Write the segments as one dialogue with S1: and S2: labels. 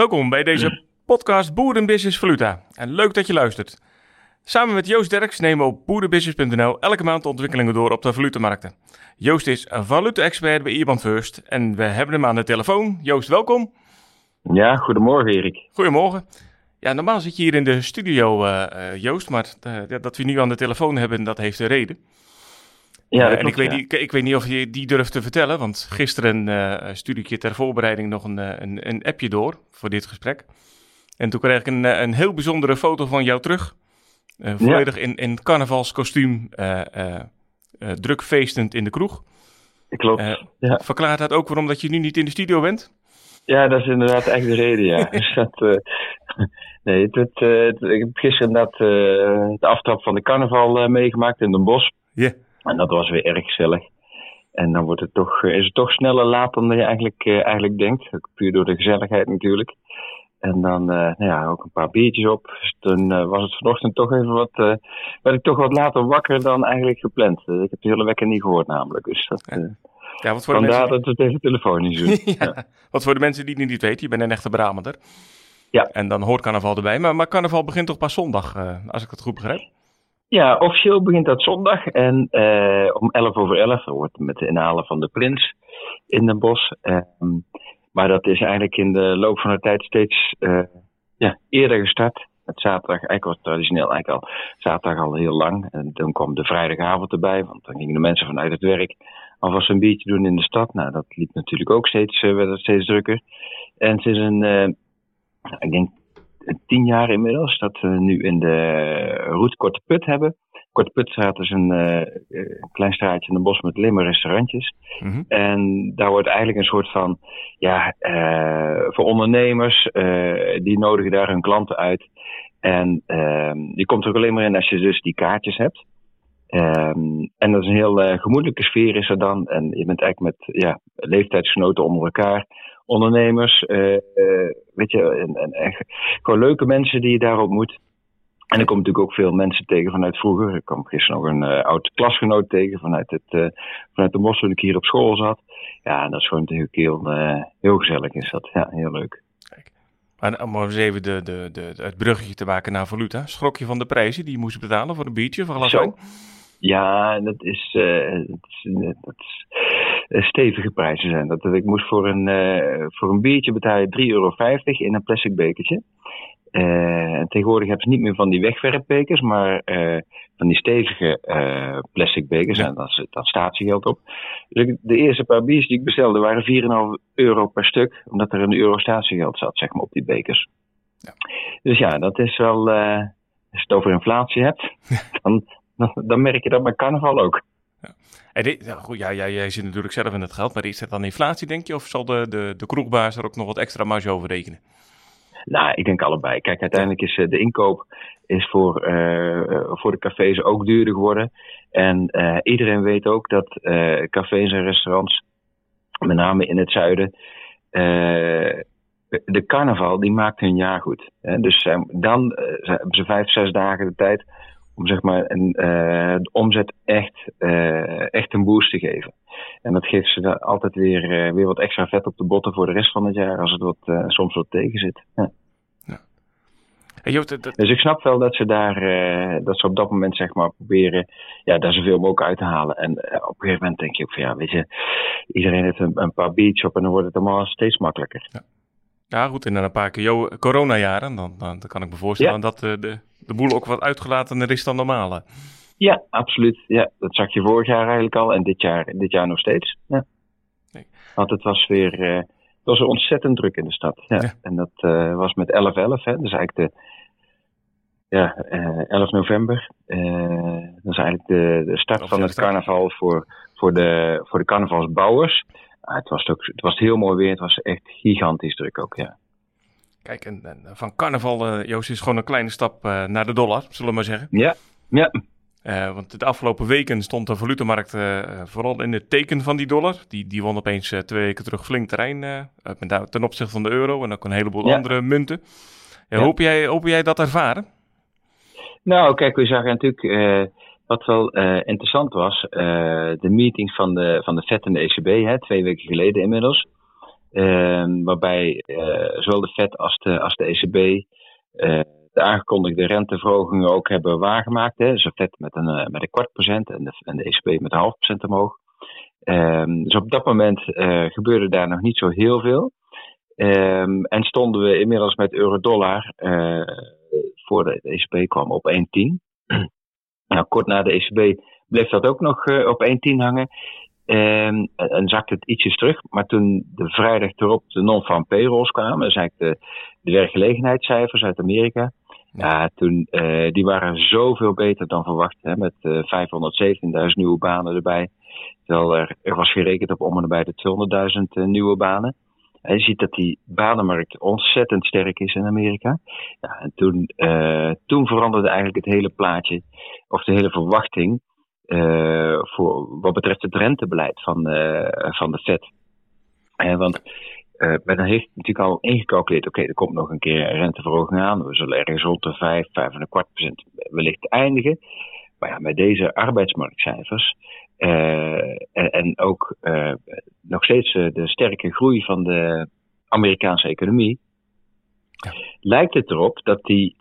S1: Welkom bij deze podcast Boerenbusiness Valuta. En leuk dat je luistert. Samen met Joost Derks nemen we op boerenbusiness.nl elke maand ontwikkelingen door op de valutamarkten. Joost is een valuta-expert bij IBAN First en we hebben hem aan de telefoon. Joost, welkom.
S2: Ja, goedemorgen Erik.
S1: Goedemorgen. Ja, normaal zit je hier in de studio, uh, Joost, maar uh, dat we nu aan de telefoon hebben, dat heeft een reden. Ja, en ik, weet niet, ik weet niet of je die durft te vertellen, want gisteren uh, stuurde ik je ter voorbereiding nog een, een, een, appje door voor dit gesprek. En toen kreeg ik een, een heel bijzondere foto van jou terug. Uh, volledig ja. in, in carnavalskostuum, uh, druk feestend in de kroeg.
S2: Klopt. Ja.
S1: Verklaart dat ook waarom dat je nu niet in de studio bent?
S2: Ja, dat is inderdaad echt de reden, ja. dus dat, nee, het, het, ik heb gisteren dat, de aftrap van de carnaval meegemaakt in Den Bosch.
S1: Ja.
S2: En dat was weer erg gezellig. En dan wordt het toch, is het toch sneller laat dan je eigenlijk, eigenlijk denkt. Puur door de gezelligheid natuurlijk. En dan uh, nou ja, ook een paar biertjes op. Dus toen uh, was het vanochtend toch even wat. Uh, werd ik toch wat later wakker dan eigenlijk gepland. ik heb de hele wekker niet gehoord, namelijk. Dus dat. Ja. Ja, wat voor vandaar mensen... dat we het even telefonisch doen.
S1: ja. Ja. Wat voor de mensen die het niet weten, je bent een echte Brabander.
S2: Ja.
S1: En dan hoort carnaval erbij. Maar, maar carnaval begint toch pas zondag, als ik het goed begrijp?
S2: Ja, officieel begint dat zondag. En om 11 over 11 wordt met de inhalen van de prins in Den Bosch. Maar dat is eigenlijk in de loop van de tijd steeds uh, ja, eerder gestart. Het zaterdag, eigenlijk was het traditioneel eigenlijk al zaterdag al heel lang. En dan kwam de vrijdagavond erbij, want dan gingen de mensen vanuit het werk alvast een biertje doen in de stad. Nou, dat liep natuurlijk ook steeds, uh, werd het steeds drukker. En sinds een, uh, ik denk tien jaar inmiddels, dat we nu in de route Korte Put hebben. Korte Putstraat is een uh, klein straatje in een bos met alleen maar restaurantjes. Mm -hmm. En daar wordt eigenlijk een soort van, ja, uh, voor ondernemers, die nodigen daar hun klanten uit. En ehm, die komt er ook alleen maar in als je dus die kaartjes hebt. Um, en dat is een heel gemoedelijke sfeer is er dan. En je bent eigenlijk met ja, leeftijdsgenoten onder elkaar ondernemers, uh, uh, weet je, en, en, en, gewoon leuke mensen die je daar ontmoet. En er komt natuurlijk ook veel mensen tegen vanuit vroeger. Ik kwam gisteren nog een uh, oud klasgenoot tegen vanuit, het, uh, vanuit de bos toen ik hier op school zat. Ja, en dat is gewoon natuurlijk heel, uh, heel gezellig is dat. Ja, heel leuk.
S1: Kijk. Maar om eens even de, de, de, het bruggetje te maken naar valuta. Schrok je van de prijzen die je moest betalen voor een biertje van glas?
S2: Ja, dat is, dat is, dat is stevige prijzen zijn. Dat, ik moest voor een, voor een biertje betalen 3,50 euro in een plastic bekertje. Uh, tegenwoordig hebben ze niet meer van die wegwerpbekers, maar uh, van die stevige uh, plastic bekers. Ja. En zit dan statiegeld op. Dus ik, de eerste paar biertjes die ik bestelde waren 4,5 euro per stuk, omdat er een euro statiegeld zat, zeg maar, op die bekers. Ja. Dus ja, dat is wel. als je het over inflatie hebt, dan, dan, dan, merk je dat bij carnaval ook.
S1: Ja. En dit, ja, ja, jij, zit natuurlijk zelf in het geld, maar is het dan inflatie, denk je? Of zal de, de, de kroegbaas er ook nog wat extra marge over rekenen?
S2: Nou, ik denk allebei. Kijk, uiteindelijk is de inkoop is voor, uh, voor de cafés ook duurder geworden. En iedereen weet ook dat cafés en restaurants, met name in het zuiden, de carnaval die maakt hun jaar goed. Hè? Dus dan hebben ze vijf, zes dagen de tijd om zeg maar een, de omzet echt, echt een boost te geven. En dat geeft ze altijd weer, weer wat extra vet op de botten voor de rest van het jaar als het wat, soms wat tegen zit. Ja.
S1: Hey, dat...
S2: Dus ik snap wel dat ze daar, dat ze op dat moment zeg maar proberen, ja, daar zoveel mogelijk uit te halen. En op een gegeven moment denk je ook van ja, weet je, iedereen heeft een, een paar biertjes op en dan wordt het allemaal steeds makkelijker.
S1: Ja. Ja, goed. En dan een paar keer coronajaren, dan, dan, dan kan ik me voorstellen ja. dat uh, de, de boel ook wat uitgelatener is dan normaal.
S2: Ja, absoluut. Ja, dat zag je vorig jaar eigenlijk al en dit jaar, dit jaar nog steeds. Ja. Nee. Want het was weer, uh, het was ontzettend druk in de stad. Ja. ja. En dat uh, was met 11-11, hè. Dus eigenlijk de, ja, uh, 11 november. dat is eigenlijk de, de start van het carnaval voor, voor, de, voor de carnavalsbouwers. Het, was ook, het was heel mooi weer. Het was echt gigantisch druk ook, ja.
S1: Kijk, en, en van carnaval, uh, Joost, is gewoon een kleine stap uh, naar de dollar, zullen we maar zeggen.
S2: Ja, ja.
S1: Uh, want de afgelopen weken stond de valutemarkt vooral in het teken van die dollar. Die, die won opeens twee weken terug flink terrein ten opzichte van de euro en ook een heleboel ja. andere munten. Ja. Hoop, jij, hoop jij dat ervaren?
S2: Nou, kijk, we zagen natuurlijk wat wel uh, interessant was, uh, de meeting van de, van de FED en de ECB, hè, twee weken geleden inmiddels. Ehm, waarbij zowel de Fed als de, als de ECB de aangekondigde renteverhogingen ook hebben waargemaakt. Hè. Dus de Fed met een, met een kwart procent en de, en de ECB met een half procent omhoog. Um, dus op dat moment gebeurde daar nog niet zo heel veel. Um, en stonden we inmiddels met euro-dollar, voor de ECB kwam, op 1,10. Nou, kort na de ECB bleef dat ook nog uh, op 1,10 hangen. Um, en zakte het ietsjes terug. Maar toen de vrijdag erop de non-farm payrolls kwamen, dus eigenlijk de, de werkgelegenheidscijfers uit Amerika. Ja, toen, uh, die waren zoveel beter dan verwacht. Hè, met uh, 517.000 nieuwe banen erbij. Terwijl er, er was gerekend op om en bij de 200.000 nieuwe banen. En je ziet dat die banenmarkt ontzettend sterk is in Amerika. Ja, en toen, uh, toen veranderde eigenlijk het hele plaatje, of de hele verwachting, uh, voor wat betreft het rentebeleid van, uh, van de Fed. Uh, want men heeft natuurlijk al ingecalculeerd, oké, er komt nog een keer een renteverhoging aan. We zullen ergens rond de 5, 5,25 procent wellicht eindigen. Maar ja, met deze arbeidsmarktcijfers uh, en, en, ook uh, nog steeds uh, de sterke groei van de Amerikaanse economie, ja. lijkt het erop dat die,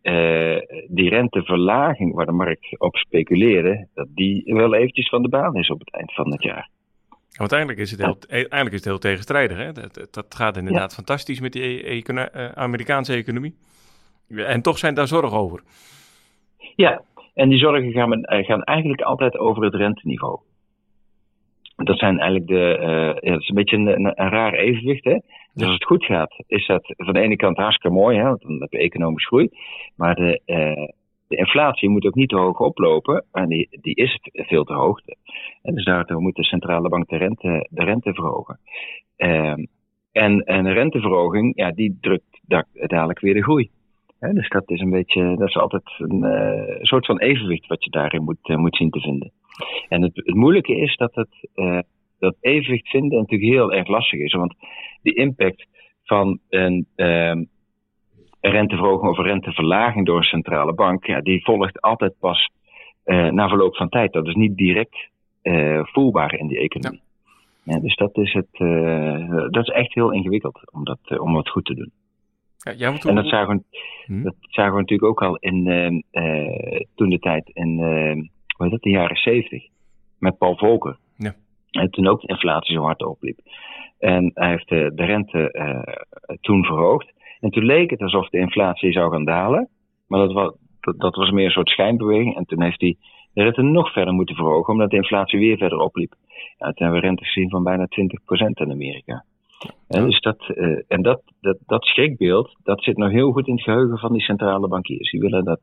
S2: die renteverlaging waar de markt op speculeerde, dat die wel eventjes van de baan is op het eind van het jaar.
S1: uiteindelijk is het heel, eigenlijk is het heel tegenstrijdig. Hè? Dat, dat gaat inderdaad ja. fantastisch met die e Amerikaanse economie. En toch zijn daar zorgen over.
S2: Ja, en die zorgen gaan, gaan eigenlijk altijd over het renteniveau dat zijn eigenlijk de, uh, ja, dat is een beetje een, raar evenwicht. Hè? Dus als het goed gaat, is dat van de ene kant hartstikke mooi, hè? want dan heb je economisch groei. Maar de, uh, de inflatie moet ook niet te hoog oplopen. En die, die is veel te hoog. En dus daardoor moet de centrale bank de rente, de rente verhogen. Uh, en, en een renteverhoging, ja, die drukt dadelijk weer de groei. Dus dat is een beetje, dat is altijd een uh, soort van evenwicht wat je daarin moet, moet zien te vinden. En het, het moeilijke is dat het, uh, dat evenwicht vinden natuurlijk heel erg lastig is. Want die impact van een uh, renteverhoging of een renteverlaging door een centrale bank, ja, die volgt altijd pas na verloop van tijd. Dat is niet direct voelbaar in die economie. Ja. ja dus dat is, het, dat is echt heel ingewikkeld om dat, om dat goed te doen. Ja, en dat zagen, we, hm? dat zagen we natuurlijk ook al in toen de tijd in hoe heet dat, de jaren zeventig. Met Paul Volcker. Ja. En toen ook de inflatie zo hard opliep. En hij heeft de, de rente uh, toen verhoogd. En toen leek het alsof de inflatie zou gaan dalen. Maar dat was, dat, dat was meer een soort schijnbeweging. En toen heeft hij de rente nog verder moeten verhogen, omdat de inflatie weer verder opliep. Ja, toen hebben we rente gezien van bijna 20% in Amerika. En, dus dat, uh, en dat, dat, dat schrikbeeld, dat zit nog heel goed in het geheugen van die centrale bankiers. Die willen dat,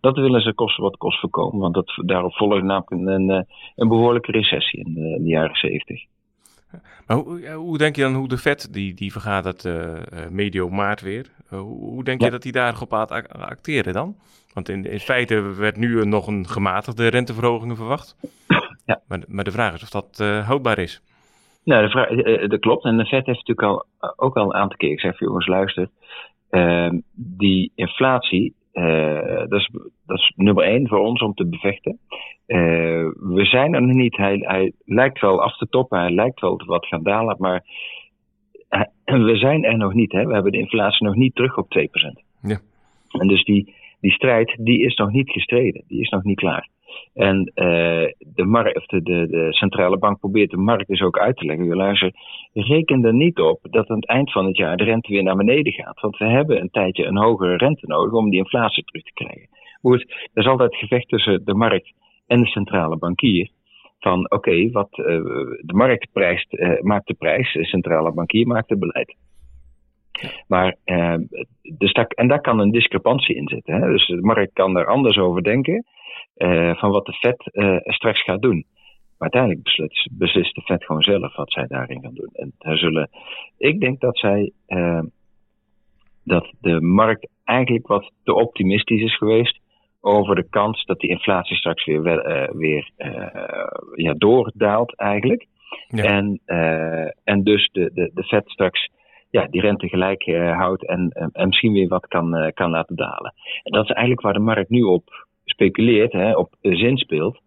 S2: dat willen ze kosten wat kost voorkomen. Want dat, daarop volgt namelijk een, een, eh, behoorlijke recessie in de, in de jaren zeventig.
S1: Maar hoe, hoe, denk je dan hoe de Fed, die, die vergadert uh, medio maart weer, uh, hoe denk ja. je dat die daarop gaat acteren dan? Want in, in feite werd nu nog een gematigde renteverhoging verwacht. Ja. Maar, maar de vraag is of dat houdbaar is.
S2: Nou, de vraag, uh, dat klopt. En de Fed heeft natuurlijk al, uh, ook al een aantal keer gezegd, jongens, luister. Uh, die inflatie, dat, is, dat is nummer één voor ons om te bevechten. we zijn er nog niet. Hij, hij lijkt wel af te toppen, hij lijkt wel wat gaan dalen, maar we zijn er nog niet. Hè. We hebben de inflatie nog niet terug op 2%. Ja. En dus die, die strijd, die is nog niet gestreden. Die is nog niet klaar. En uh, de, markt, of de, de, centrale bank probeert de markt dus ook uit te leggen. Luister, reken er niet op dat aan het eind van het jaar de rente weer naar beneden gaat. Want we hebben een tijdje een hogere rente nodig om die inflatie terug te krijgen. Goed, er is altijd gevecht tussen de markt en de centrale bankier. Van oké, wat uh, de markt prijst, uh, maakt de prijs, de centrale bankier maakt het beleid. Maar, dus dat, en daar kan een discrepantie in zitten. Hè? Dus de markt kan er anders over denken uh, van wat de Fed uh, straks gaat doen. Maar uiteindelijk beslist, beslist de Fed gewoon zelf wat zij daarin gaan doen. En daar zullen, ik denk dat zij, uh, dat de markt eigenlijk wat te optimistisch is geweest over de kans dat die inflatie straks weer, weer ja, doordaalt eigenlijk. Ja. En, en dus de, de, de Fed straks ja, die rente gelijk houdt en, en misschien weer wat kan, kan laten dalen. En dat is eigenlijk waar de markt nu op speculeert, hè, op zin speelt.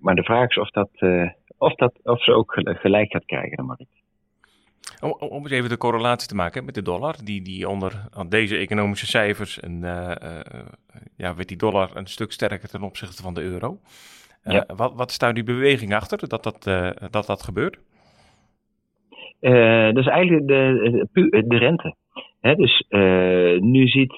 S2: maar de vraag is of, dat, uh, of, dat, of ze ook gelijk gaat krijgen, de markt.
S1: Om, om eens even de correlatie te maken met de dollar, die, die onder deze economische cijfers, en, ja, werd die dollar een stuk sterker ten opzichte van de euro. Ja. wat, wat is daar die beweging achter, dat dat, dat, dat gebeurt?
S2: dat is eigenlijk de, de rente. dus nu ziet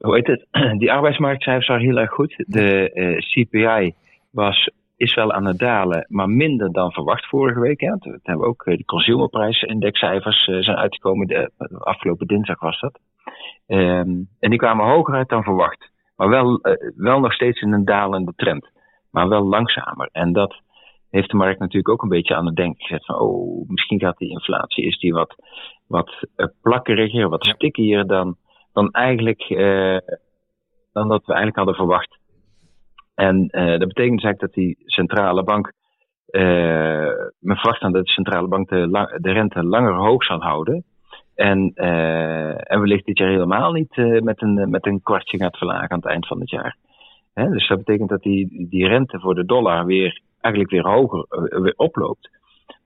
S2: hoe heet het? Die arbeidsmarktcijfers waren heel erg goed. De uh, CPI was, is wel aan het dalen, maar minder dan verwacht vorige week. Hè. We hebben ook uh, de consumerprijsindexcijfers uh, zijn uitgekomen. De, afgelopen dinsdag was dat. Um, en die kwamen hoger uit dan verwacht. Maar wel, wel nog steeds in een dalende trend. Maar wel langzamer. En dat heeft de markt natuurlijk ook een beetje aan het denken gezet. Van, oh, misschien gaat die inflatie, is die wat, wat plakkeriger, wat stickier dan dan eigenlijk uh, dan dat we eigenlijk hadden verwacht. En uh, dat betekent eigenlijk dat die centrale bank. Uh, men verwacht aan dat de centrale bank de, de rente langer hoog zal houden. En, uh, en wellicht dit jaar helemaal niet met, een, met een kwartje gaat verlagen aan het eind van het jaar. Hè? Dus dat betekent dat die, die rente voor de dollar weer eigenlijk weer hoger weer oploopt.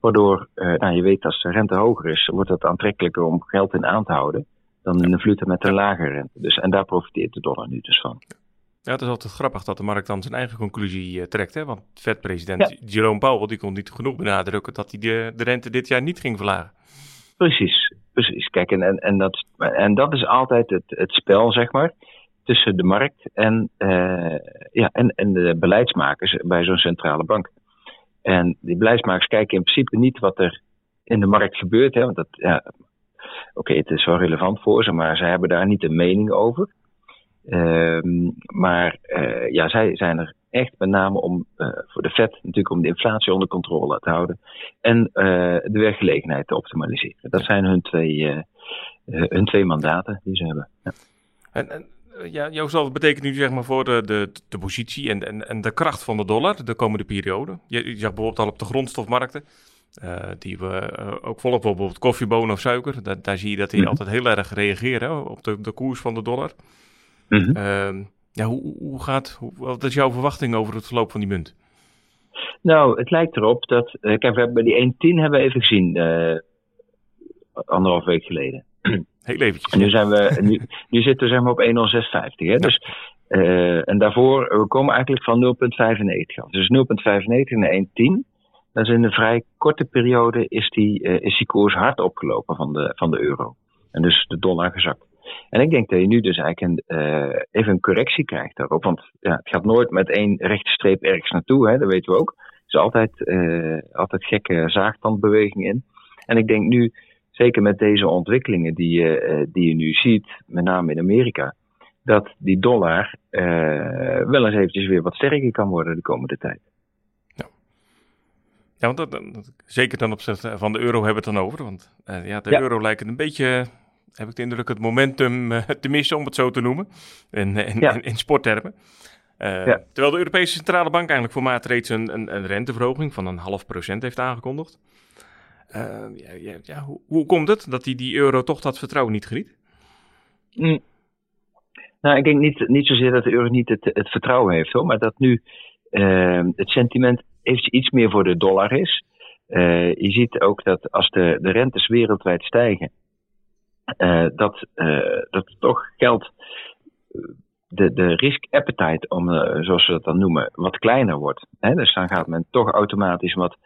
S2: Waardoor, nou, je weet als de rente hoger is, wordt het aantrekkelijker om geld in aan te houden dan in de valuta met een lagere rente. Dus, en daar profiteert de dollar nu dus van.
S1: Ja, het is altijd grappig dat de markt dan zijn eigen conclusie uh, trekt. Hè? Want Fed-president Jerome Powell die kon niet genoeg benadrukken dat hij de, de rente dit jaar niet ging verlagen.
S2: Precies, precies. Kijk, en, en, en, dat, en dat is altijd het, het spel, zeg maar, tussen de markt en, uh, ja, en, en de beleidsmakers bij zo'n centrale bank. En die beleidsmakers kijken in principe niet wat er in de markt gebeurt. Hè, want dat, ja, Oké, het is wel relevant voor ze, maar zij hebben daar niet een mening over. Um, maar uh, ja, zij zijn er echt met name om uh, voor de Fed natuurlijk om de inflatie onder controle te houden en uh, de werkgelegenheid te optimaliseren. Dat zijn hun twee, hun twee mandaten die ze hebben. Ja.
S1: En, en ja, Joost, dat betekent nu zeg maar voor de, de, de positie en, en, en de kracht van de dollar de komende periode. Je, je zag bijvoorbeeld al op de grondstofmarkten uh, die we uh, ook volgen, bijvoorbeeld koffiebonen of suiker. Da daar zie je dat die mm -hmm. altijd heel erg reageren op de, de koers van de dollar. Mm -hmm. uh, ja, hoe, hoe gaat, hoe, wat is jouw verwachting over het verloop van die munt?
S2: Nou, het lijkt erop dat, uh, kijk, we hebben bij die 1.10 hebben we even gezien, anderhalf week geleden.
S1: Heel eventjes.
S2: En nu, zijn we, nu, nu zitten we zeg maar op 1,0650. Hè? Ja. Dus, en daarvoor, we komen eigenlijk van 0,95 af. Dus 0,95 naar 1,10. Dus in een vrij korte periode is die, uh, is die koers hard opgelopen van de, van de euro. En dus de dollar gezakt. En ik denk dat je nu dus eigenlijk een, uh, even een correctie krijgt daarop. Want ja, het gaat nooit met één rechte streep ergens naartoe, hè, dat weten we ook. Er is altijd, uh, altijd gekke zaagtandbeweging in. En ik denk nu, zeker met deze ontwikkelingen die, uh, die je nu ziet, met name in Amerika, dat die dollar wel eens eventjes weer wat sterker kan worden de komende tijd.
S1: Ja, want dat, zeker ten opzichte van de euro hebben we het dan over. Want uh, ja, de euro lijkt een beetje, heb ik de indruk, het momentum uh, te missen, om het zo te noemen. In, in, ja. in, in sporttermen. Uh, ja. Terwijl de Europese Centrale Bank eigenlijk voor maat reeds een, een, een, renteverhoging van een half procent heeft aangekondigd. ja, ja, hoe, hoe, komt het dat die, die euro toch dat vertrouwen niet geniet?
S2: Mm. Nou, ik denk niet, niet zozeer dat de euro niet het, het vertrouwen heeft, hoor, maar dat nu het sentiment eventjes iets meer voor de dollar is. Uh, je ziet ook dat als de, de rentes wereldwijd stijgen, uh, dat, uh, dat toch geld, de, de risk appetite, om, zoals we dat dan noemen, wat kleiner wordt. Hè? Dus dan gaat men toch automatisch wat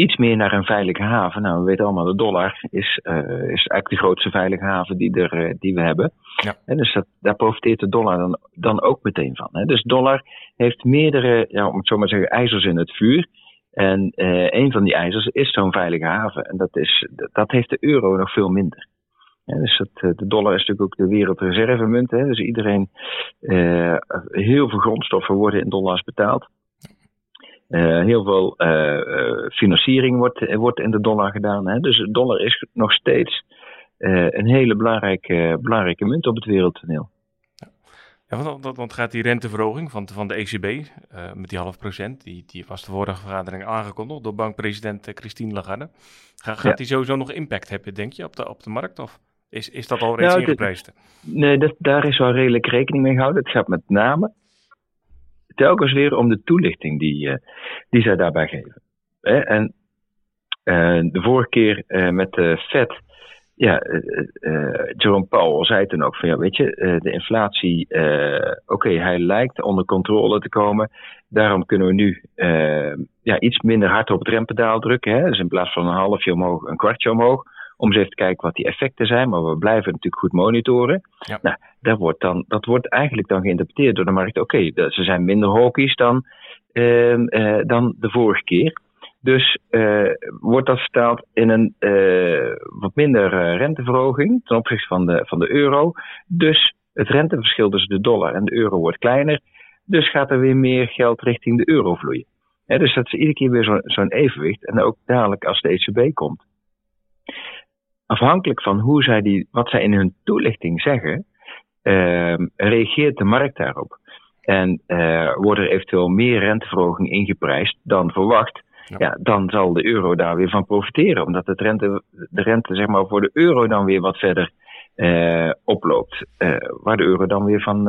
S2: iets meer naar een veilige haven. Nou, we weten allemaal, de dollar is, is eigenlijk de grootste veilige haven die, er, die we hebben. Ja. En dus dat, daar profiteert de dollar dan, dan ook meteen van. Hè? Dus dollar heeft meerdere, ja, om het zo maar te zeggen, ijzers in het vuur. En uh, een van die ijzers is zo'n veilige haven. En dat, is, dat heeft de euro nog veel minder. Ja, dus dat, eh, de dollar is natuurlijk ook de wereldreservemunt. Hè? Dus iedereen, heel veel grondstoffen worden in dollars betaald. Uh, heel veel financiering wordt, wordt in de dollar gedaan. Hè? Dus de dollar is nog steeds een hele belangrijke, belangrijke munt op het wereldtoneel.
S1: Ja, want, want, gaat die renteverhoging van, van de ECB met die half procent, die, die was de vorige vergadering aangekondigd door bankpresident eh, Christine Lagarde. Ga, gaat die sowieso nog impact hebben, denk je, op de, op de markt? Of is, is dat al reeds nou, ingeprijsd?
S2: Nee, dat, daar is wel redelijk rekening mee gehouden. Het gaat met name telkens weer om de toelichting die, uh, die zij daarbij geven. En de vorige keer met de Fed ja, Jerome Powell zei toen ook van ja, weet je, de inflatie, oké, hij lijkt onder controle te komen. Daarom kunnen we nu ja, iets minder hard op het rempedaal drukken. Hè? Dus in plaats van een halfje omhoog, een kwartje omhoog. Om eens even te kijken wat die effecten zijn. Maar we blijven natuurlijk goed monitoren. Ja. Nou, dat wordt, dan, dat wordt eigenlijk dan geïnterpreteerd door de markt. Oké, ze zijn minder hawkish dan, ehm, dan de vorige keer. Dus uh, wordt dat vertaald in een uh, wat minder renteverhoging ten opzichte van de, van de euro. Dus het renteverschil tussen de dollar en de euro wordt kleiner. Dus gaat er weer meer geld richting de euro vloeien. dus dat is iedere keer weer zo'n zo evenwicht. En ook dadelijk als de ECB komt. Afhankelijk van hoe zij die, wat zij in hun toelichting zeggen, reageert de markt daarop. En wordt er eventueel meer renteverhoging ingeprijsd dan verwacht ja. dan zal de euro daar weer van profiteren. Omdat het rente, de rente zeg maar, voor de euro dan weer wat verder uh, oploopt. Uh, waar de euro dan weer van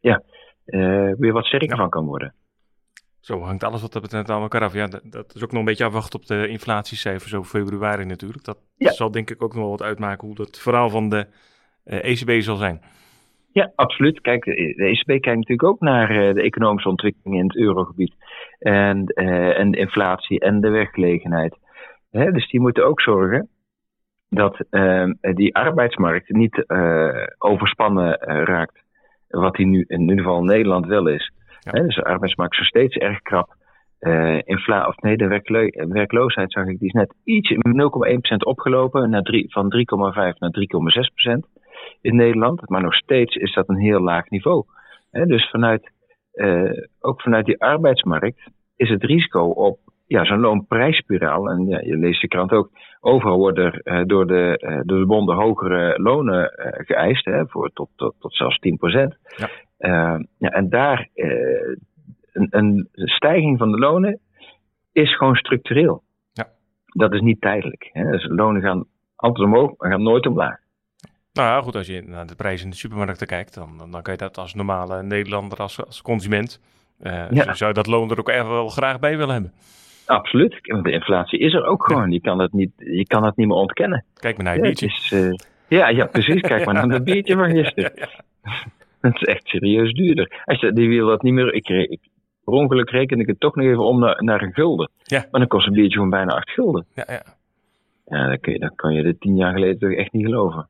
S2: ja, weer wat sterker van kan worden.
S1: Zo hangt alles wat dat betreft aan elkaar af. Ja, dat, is ook nog een beetje afwachten op de inflatiecijfers over februari natuurlijk. Dat zal denk ik ook nog wel wat uitmaken hoe dat verhaal van de ECB e zal zijn.
S2: Ja, absoluut. Kijk, de ECB kijkt natuurlijk ook naar uh, de economische ontwikkeling in het eurogebied. En, uh, en de inflatie en de werkgelegenheid. Hè, dus die moeten ook zorgen dat die arbeidsmarkt niet overspannen raakt. Wat die nu in ieder geval in Nederland wel is. Dus de arbeidsmarkt is nog steeds erg krap. infla of nee, de werkloosheid zag ik, die is net iets 0,1% opgelopen naar 3, van 3,5 naar 3,6% in Nederland. Maar nog steeds is dat een heel laag niveau. dus vanuit, uh, ook vanuit die arbeidsmarkt is het risico op ja, zo'n loonprijsspiraal. En ja, je leest de krant ook. Overal worden uh, door, de, uh, door de bonden hogere lonen geëist. Hè, voor tot, tot, tot zelfs 10%. Ja. Ja, en daar een, een stijging van de lonen is gewoon structureel. Ja. Dat is niet tijdelijk. Hè. Dus lonen gaan altijd omhoog, maar gaan nooit omlaag.
S1: Nou ja, goed, als je naar de prijzen in de supermarkten kijkt, dan, dan kan je dat als normale Nederlander, als, als consument, uh, ja. zou je dat loon er ook echt wel graag bij willen hebben.
S2: Absoluut, want de inflatie is er ook gewoon. Je, kan het niet, je kan het niet meer ontkennen.
S1: Kijk maar naar je biertje. Is,
S2: uh, ja, ja, precies. Kijk maar naar dat biertje van gisteren. Het is echt serieus duurder. Als je, die wil dat niet meer. Ik, ik, per ongeluk reken ik het toch nog even om naar, naar een gulden. Ja. Maar dan kost een biertje gewoon bijna acht gulden. Ja, ja. Ja, dan, kun je, dan kan je dit tien jaar geleden toch echt niet geloven.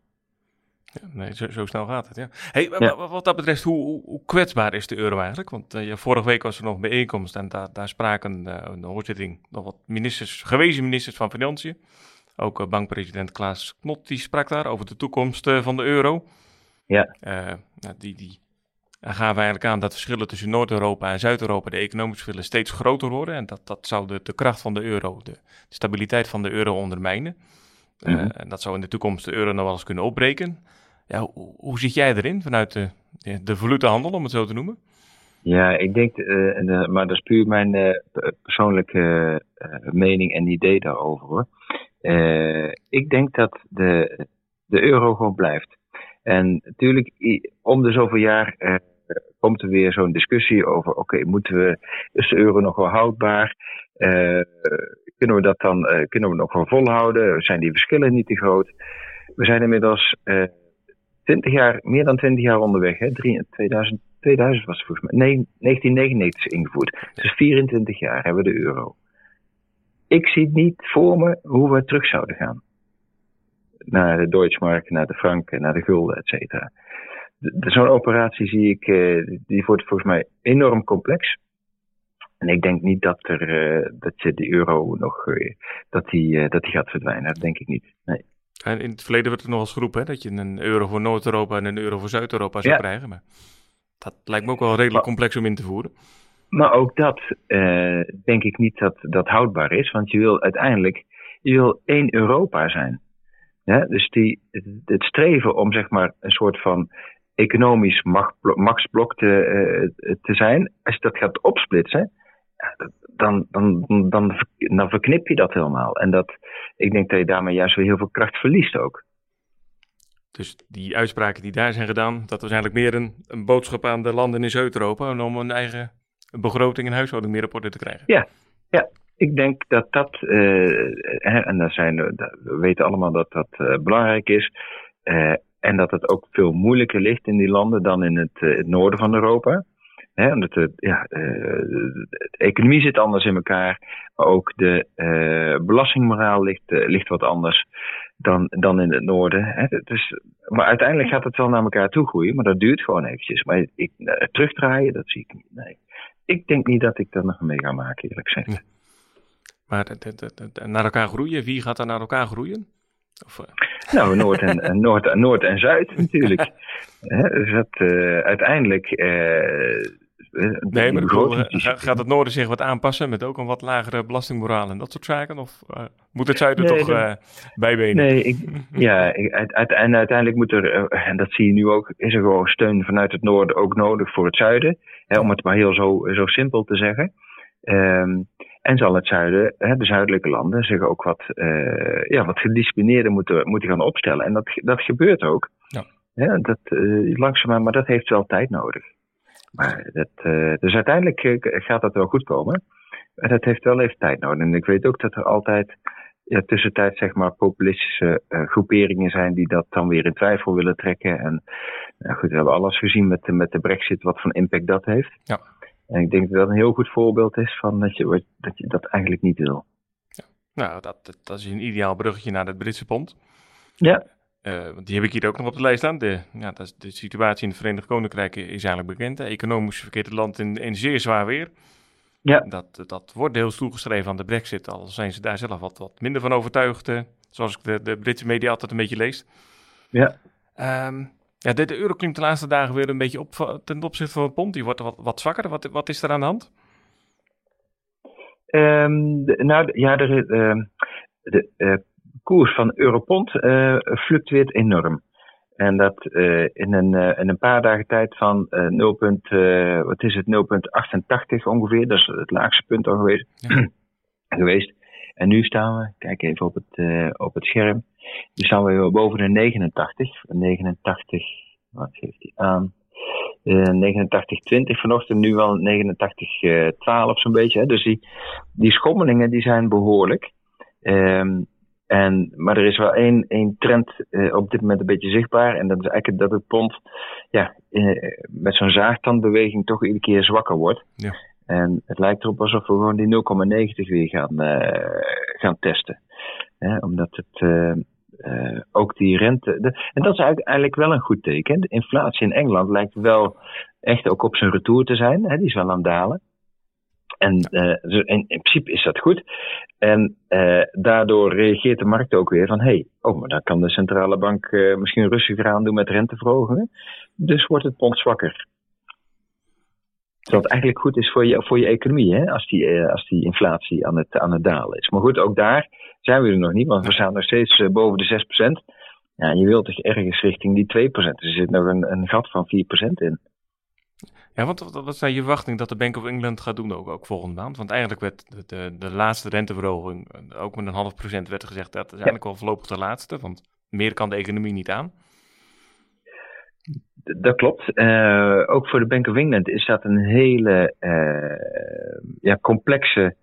S1: Ja, nee, zo, zo, snel gaat het, ja. Hey, Wat dat betreft, hoe, hoe, kwetsbaar is de euro eigenlijk? Want uh, vorige week was er nog een bijeenkomst en daar, daar spraken uh, een hoorzitting nog wat ministers, gewezen ministers van Financiën. Ook uh, bankpresident Klaas Knot, die sprak daar over de toekomst van de euro. Ja. Nou, die, die gaven eigenlijk aan dat verschillen tussen Noord-Europa en Zuid-Europa, de economische verschillen, steeds groter worden. En dat, dat zou de, de kracht van de euro, de, de stabiliteit van de euro ondermijnen. Mhm. En dat zou in de toekomst de euro nog wel eens kunnen opbreken. Ja, hoe, hoe zit jij erin vanuit de, de valutehandel, om het zo te noemen?
S2: Ja, ik denk, uh, maar dat is puur mijn persoonlijke mening en idee daarover hoor. ik denk dat de, de euro gewoon blijft. En natuurlijk, om de zoveel jaar komt er weer zo'n discussie over: oké, moeten we, is de euro nog wel houdbaar? kunnen we dat dan, kunnen we nog wel volhouden? Zijn die verschillen niet te groot? We zijn inmiddels 20 jaar, meer dan 20 jaar onderweg. Hè? 2000, 2000 was het volgens mij. Nee, 1999 is ingevoerd. Dus 24 jaar hebben we de euro. Ik zie niet voor me hoe we terug zouden gaan. Naar de Deutschmark, naar de frank, naar de gulden, et cetera. Zo'n operatie zie ik, uh, die wordt volgens mij enorm complex. En ik denk niet dat, er, uh, dat je de euro nog, uh, dat die, dat die gaat verdwijnen. Dat denk ik niet. Nee.
S1: En in het verleden werd er nog eens geroepen hè, dat je een euro voor Noord-Europa en een euro voor Zuid-Europa zou krijgen. Maar dat lijkt me ook wel redelijk complex om in te voeren.
S2: Maar ook dat uh, denk ik niet dat dat houdbaar is. Want je wil uiteindelijk je wil één Europa zijn. Ja, dus die, het streven om zeg maar een soort van economisch machtsblok te, uh, te zijn. Als je dat gaat opsplitsen, dan, dan, dan, dan verknip je dat helemaal. En dat, ik denk dat je daarmee juist weer heel veel kracht verliest ook.
S1: Dus die uitspraken die daar zijn gedaan, dat was eigenlijk meer een, een boodschap aan de landen in Zuid-Europa om een eigen begroting en huishouding meer op orde te krijgen.
S2: Ja, ja, ik denk dat dat, hè, en daar zijn, we weten allemaal dat dat belangrijk is. en dat het ook veel moeilijker ligt in die landen dan in het, het noorden van Europa. Omdat de, de economie zit anders in elkaar. Maar ook de belastingmoraal ligt, ligt wat anders dan, dan in het noorden. Dus, maar uiteindelijk gaat het wel naar elkaar toe groeien, maar dat duurt gewoon eventjes. Maar ik, terugdraaien, dat zie ik niet. Ik denk niet dat ik dat nog mee ga maken, eerlijk gezegd.
S1: Maar naar elkaar groeien, wie gaat er naar elkaar groeien?
S2: Of, uh... Nou, Noord en, Noord, Noord en Zuid natuurlijk. dus dat, uh, uiteindelijk
S1: eh, nee, maar bedoel, gaat het noorden zich wat aanpassen met ook een wat lagere belastingmoraal en dat soort zaken? Of moet het zuiden toch uh, bijbenen?
S2: Nee, ik, ja, ik, en uiteindelijk moet er, en dat zie je nu ook, is er gewoon steun vanuit het noorden ook nodig voor het zuiden. Hè, om het maar heel zo, zo simpel te zeggen. Um, en zal het zuiden, hè, de zuidelijke landen, zich ook wat, uh, ja, wat gedisciplineerder moeten, moeten gaan opstellen. En dat, dat gebeurt ook. Ja. Ja, dat, uh, langzaamaan, maar dat heeft wel tijd nodig. Maar dat, uh, dus uiteindelijk gaat dat wel goed komen. Maar dat heeft wel even tijd nodig. En ik weet ook dat er altijd ja, tussentijd zeg maar populistische groeperingen zijn die dat dan weer in twijfel willen trekken. En nou goed, we hebben alles gezien met de, met de brexit, wat voor impact dat heeft. Ja. En ik denk dat dat een heel goed voorbeeld is van dat je dat, je dat eigenlijk niet wil.
S1: Ja. Nou, dat, dat is een ideaal bruggetje naar het Britse pond.
S2: Ja.
S1: Uh, want die heb ik hier ook nog op de lijst staan. De, ja, dat is, de situatie in het Verenigd Koninkrijk is eigenlijk bekend. Economisch verkeert het land in, in zeer zwaar weer. Ja. Dat, dat wordt deels toegeschreven aan de brexit, al zijn ze daar zelf wat, wat minder van overtuigd. Uh, zoals ik de, de Britse media altijd een beetje lees.
S2: Ja.
S1: Um, ja, de, de euro klinkt de laatste dagen weer een beetje op ten opzichte van het pond. Die wordt wat, wat zwakker. Wat, wat is er aan de hand?
S2: Um, de, nou, ja, de, uh, de uh, koers van Europond uh, fluctueert enorm. En dat uh, in, een, uh, in een paar dagen tijd van 0, wat is het, 0,88 ongeveer. Dat is het laagste punt al geweest. Ja. geweest. En nu staan we, kijk even op het, op het scherm. Nu staan we weer boven de 89. 89, wat geeft hij aan? 89,20 vanochtend, nu wel 89,12 zo'n beetje. Hè. Dus die, die schommelingen die zijn behoorlijk. Um, en, maar er is wel één, één trend uh, op dit moment een beetje zichtbaar. En dat is eigenlijk dat het pond ja, met zo'n zaagtandbeweging toch iedere keer zwakker wordt. Ja. En het lijkt erop alsof we gewoon die 0,90 weer gaan, uh, gaan testen. omdat het ook die rente. De, en dat is eigenlijk wel een goed teken. De inflatie in Engeland lijkt wel echt ook op zijn retour te zijn. Hè? Die is wel aan het dalen. En uh, in, in, principe is dat goed. En uh, daardoor reageert de markt ook weer van: hé, hey, oh, maar dan kan de centrale bank uh, misschien rustiger aan doen met renteverhogingen. Dus wordt het pond zwakker. Wat eigenlijk goed is voor je, voor je economie, hè, als, die, als die inflatie aan het, aan het dalen is. Maar goed, ook daar zijn we er nog niet, want we staan nog steeds boven de 6%. Ja, je wilt toch ergens richting die 2%. Dus er zit nog een, een gat van 4% in.
S1: Ja, want wat, wat zijn je verwachting dat de Bank of England gaat doen ook, ook volgende maand? Want eigenlijk werd de, de, de laatste renteverhoging, eh, ook met een half procent werd gezegd, dat is eigenlijk wel voorlopig de laatste, want meer kan de economie niet aan.
S2: Dat klopt. Uh, ook voor de Bank of England is dat een hele uh, ja, complexe,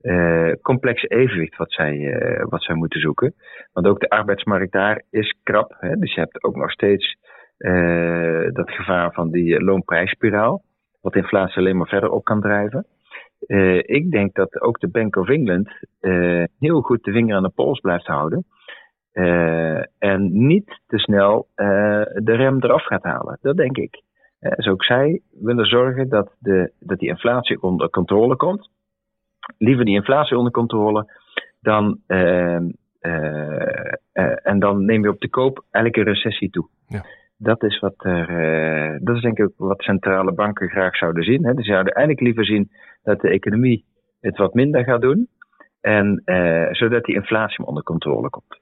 S2: uh, complex evenwicht wat zij, wat zij moeten zoeken. Want ook de arbeidsmarkt daar is krap. Hè? Dus je hebt ook nog steeds dat gevaar van die loonprijsspiraal, wat inflatie alleen maar verder op kan drijven. Ik denk dat ook de Bank of England heel goed de vinger aan de pols blijft houden. En niet te snel de rem eraf gaat halen. Dat denk ik. dus ook zij willen zorgen dat, de, dat die inflatie onder controle komt. Liever die inflatie onder controle dan. en dan neem je op de koop elke recessie toe. Ja. Dat is wat er, uh, dat is denk ik wat centrale banken graag zouden zien. Hè. Ze zouden eigenlijk liever zien dat de economie het wat minder gaat doen. En uh, zodat die inflatie onder controle komt.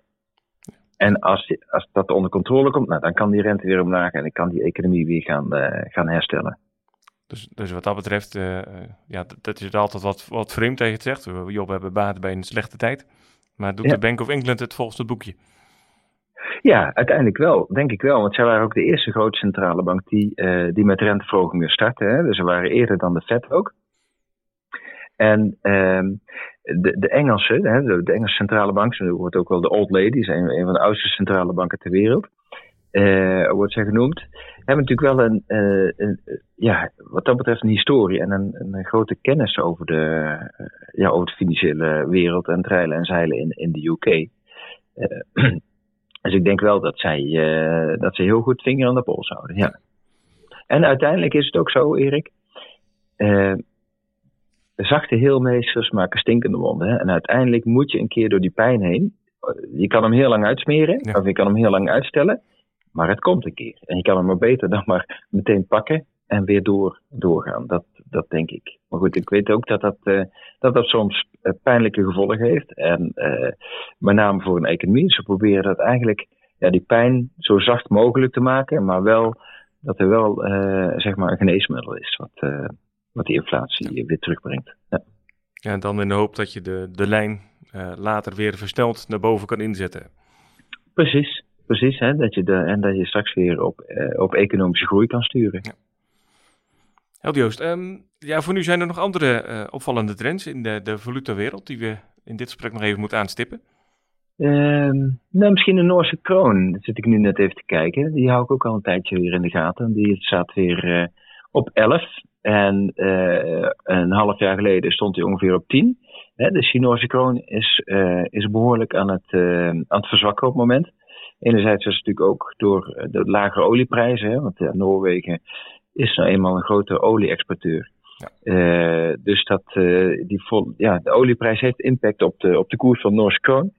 S2: En als, als dat onder controle komt, nou, dan kan die rente weer omlaag en dan kan die economie weer gaan, uh, gaan herstellen.
S1: Dus, dus wat dat betreft, uh, ja, dat is altijd wat, wat vreemd tegen het zegt. Job, we hebben baat bij een slechte tijd. Maar doet de Bank of England het volgens het boekje?
S2: Ja, uiteindelijk wel, denk ik wel. Want zij waren ook de eerste grote centrale bank die, uh, die met renteverhogingen startte. Hè. Dus ze waren eerder dan de Fed ook. En, uh, de, de Engelse, hè, de, Engelse centrale bank, ze wordt ook wel de Old Lady, een van de oudste centrale banken ter wereld, uh, wordt zij genoemd, hebben natuurlijk wel een, uh, een, ja, wat dat betreft een historie en een, een grote kennis over de, ja, over de financiële wereld en treilen en zeilen in, in de UK. dus ik denk wel dat zij, dat ze heel goed vinger aan de pols houden, ja. En uiteindelijk is het ook zo, Erik, zachte heelmeesters maken stinkende wonden. Hè? En uiteindelijk moet je een keer door die pijn heen. Je kan hem heel lang uitsmeren, of je kan hem heel lang uitstellen. Maar het komt een keer. En je kan hem maar beter dan maar meteen pakken en weer door, doorgaan. Dat, dat denk ik. Maar goed, ik weet ook dat dat, uh, dat, dat soms uh, pijnlijke gevolgen heeft. En uh, met name voor een economie. Ze proberen dat eigenlijk, ja, die pijn zo zacht mogelijk te maken. Maar wel dat er wel, zeg maar, een geneesmiddel is. Wat, wat die inflatie weer terugbrengt. Ja.
S1: ja, en dan in de hoop dat je de, de lijn uh, later weer versneld naar boven kan inzetten.
S2: Precies, precies. Hè, dat je de, en dat je straks weer op, uh, op economische groei kan sturen. Ja.
S1: Joost, um, ja, voor nu zijn er nog andere uh, opvallende trends in de, de valutawereld die we in dit gesprek nog even moeten aanstippen.
S2: Um, nou, misschien de Noorse kroon. Daar zit ik nu net even te kijken. Die hou ik ook al een tijdje weer in de gaten. Die staat weer op 11. En uh, een half jaar geleden stond hij ongeveer op 10. Hè, de Chinese kroon is, uh, is behoorlijk aan het, uh, aan het verzwakken op het moment. Enerzijds is het natuurlijk ook door de lagere olieprijzen, hè, want Noorwegen is nou eenmaal een grote olie-exporteur. Ja. dus dat, die vol, ja, de olieprijs heeft impact op de, op de koers van Noorse kroon.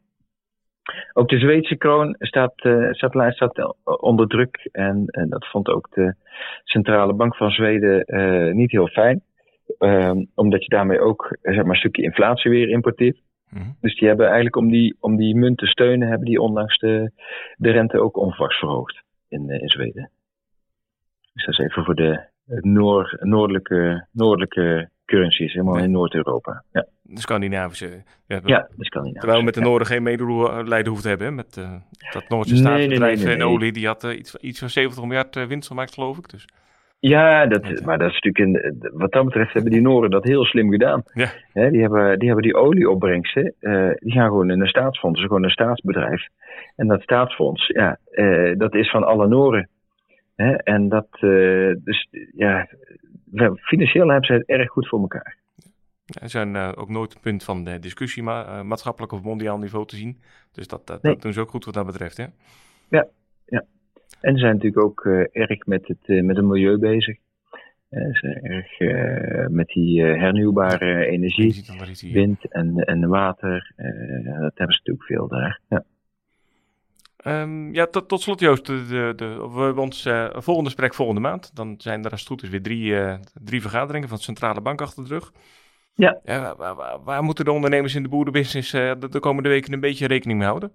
S2: Ook de Zweedse kroon staat, uh, staat, staat onder druk. En, en, dat vond ook de Centrale Bank van Zweden uh, niet heel fijn. Um, omdat je daarmee ook zeg maar, een stukje inflatie weer importeert. Mm -hmm. Dus die hebben eigenlijk om die, om die munt te steunen, hebben die ondanks de, de rente ook onverwachts verhoogd in, uh, in Zweden. Dus dat is even voor de noord, noordelijke, noordelijke currencies, helemaal in Noord-Europa. Ja.
S1: De Scandinavische.
S2: Ja, ja de Scandinavische.
S1: Terwijl we met de Noorden geen medelijden hoeven te hebben. Met uh, dat Noordse staatsbedrijf nee, nee, nee, en olie, die had uh, iets, iets van 70 miljard uh, winst gemaakt, geloof ik. Dus.
S2: Ja, dat, maar dat is natuurlijk in, wat dat betreft hebben die Noorden dat heel slim gedaan. Ja. He, die, hebben, die hebben die olieopbrengsten, die gaan gewoon in een staatsfonds, gewoon een staatsbedrijf. En dat staatsfonds, ja, dat is van alle Noorden. He, en dat, dus ja, financieel hebben ze het erg goed voor elkaar.
S1: Ja, zijn uh, ook nooit een punt van de discussie, maar uh, maatschappelijk of mondiaal niveau te zien. Dus dat, dat, nee. dat, doen ze ook goed wat dat betreft. Hè?
S2: Ja, ja. En ze zijn natuurlijk ook uh, erg met het, met het milieu bezig. ze zijn erg met die hernieuwbare energie, energie wind en, en water. dat hebben ze natuurlijk veel daar. Ja.
S1: Um, ja, tot, tot slot Joost, de, de, de, we hebben ons uh, volgende gesprek volgende maand. Dan zijn er als het goed is weer drie, uh, drie vergaderingen van de Centrale Bank achter de rug. Ja. ja waar, waar, waar, moeten de ondernemers in de boerenbusiness uh, de, de, komende weken een beetje rekening mee houden?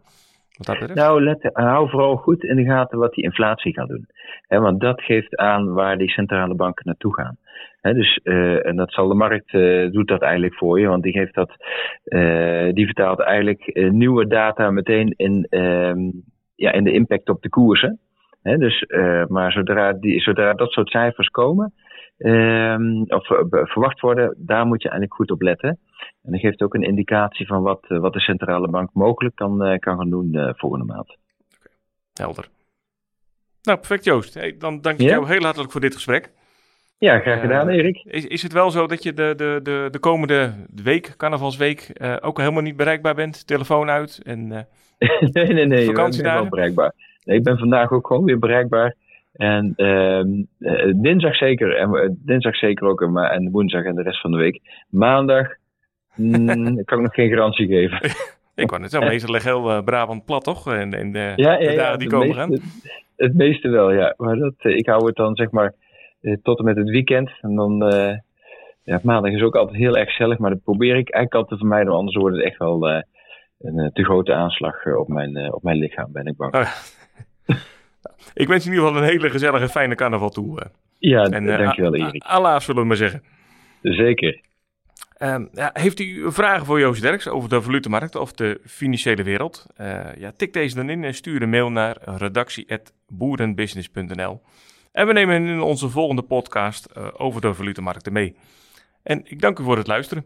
S2: nou, let, hou vooral goed in de gaten wat die inflatie gaat doen. He, want dat geeft aan waar die centrale banken naartoe gaan. He, dus, uh, en dat zal de markt uh, doet dat eigenlijk voor je, want die geeft dat, uh, die vertaalt eigenlijk nieuwe data meteen in, ehm, ja, in de impact op de koersen. He, dus, maar zodra, die, zodra dat soort cijfers komen, um, of verwacht worden, daar moet je eigenlijk goed op letten. En dat geeft ook een indicatie van wat, wat de centrale bank mogelijk kan, kan gaan doen volgende maand.
S1: Okay. Helder. Nou, perfect Joost. Hey, dan dank ik ja? jou heel hartelijk voor dit gesprek.
S2: Ja, graag gedaan, Erik.
S1: Is, is het wel zo dat je de, de, de, de komende week, carnavalsweek, ook helemaal niet bereikbaar bent? Telefoon uit en
S2: Nee, nee, nee. Vakantie ik ben wel bereikbaar. Nee, ik ben vandaag ook gewoon weer bereikbaar. En uh, dinsdag zeker, en dinsdag zeker ook, en, en woensdag en de rest van de week. Maandag mm, kan ik nog geen garantie geven.
S1: ik wou net zeggen, meestal ligt heel uh, Brabant plat, toch? En, en de, ja, ja, dagen die komen meeste, gaan.
S2: Het meeste wel, ja. Maar dat, ik hou het dan zeg maar tot en met het weekend. En dan, ja, maandag is ook altijd heel erg gezellig, maar dat probeer ik eigenlijk altijd te vermijden, anders wordt het echt wel een te grote aanslag op mijn, op mijn lichaam, ben ik bang. Oh,
S1: ik wens in ieder geval een hele gezellige, fijne carnaval toe.
S2: Ja, en, dankjewel Erik.
S1: Allah zullen we maar zeggen.
S2: Zeker.
S1: Uh, ja, heeft u vragen voor Joost Derks over de valutemarkt of de financiële wereld? Uh, ja, tik deze dan in en stuur een mail naar redactie.boerenbusiness.nl. En we nemen in onze volgende podcast uh, over de valutemarkten mee. En ik dank u voor het luisteren.